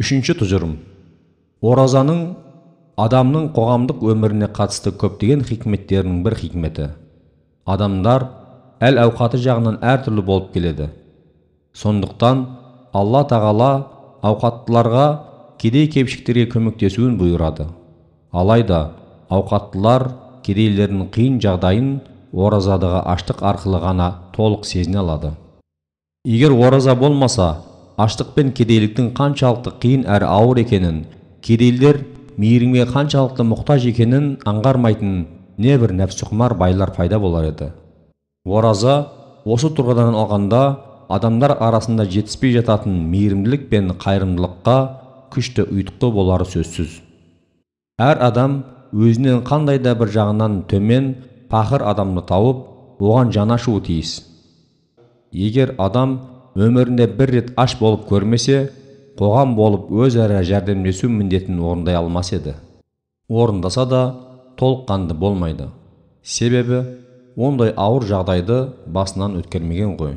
үшінші тұжырым. Оразаның адамның қоғамдық өміріне қатысты көптеген хикметтерінің бір хикметі. Адамдар әл ауқаты жағынан әртүрлі болып келеді. Сондықтан алла тағала ауқаттыларға кедей кепшіктерге көмектесуін бұйырады. Алайда ауқаттылар кедейлердің қиын жағдайын оразадағы аштық арқылы ғана толық сезіне алады. Егер ораза болмаса аштық пен кедейліктің қаншалықты қиын әрі ауыр екенін кедейлер мейірімге қаншалықты мұқтаж екенін аңғармайтын небір нәпсіқұмар байлар пайда болар еді. Ораза осы тұрғыдан алғанда адамдар арасында жетіспей жататын мейірімділік пен қайырымдылыққа күшті ұйытқы болары сөзсіз. Әр адам өзінен қандай да бір жағынан төмен пақыр адамды тауып оған жаны тиіс. Егер адам өмірінде бір рет аш болып көрмесе қоғам болып өзара жәрдемдесу міндетін орындай алмас еді. Орындаса да толыққанды болмайды. Себебі ондай ауыр жағдайды басынан өткермеген ғой.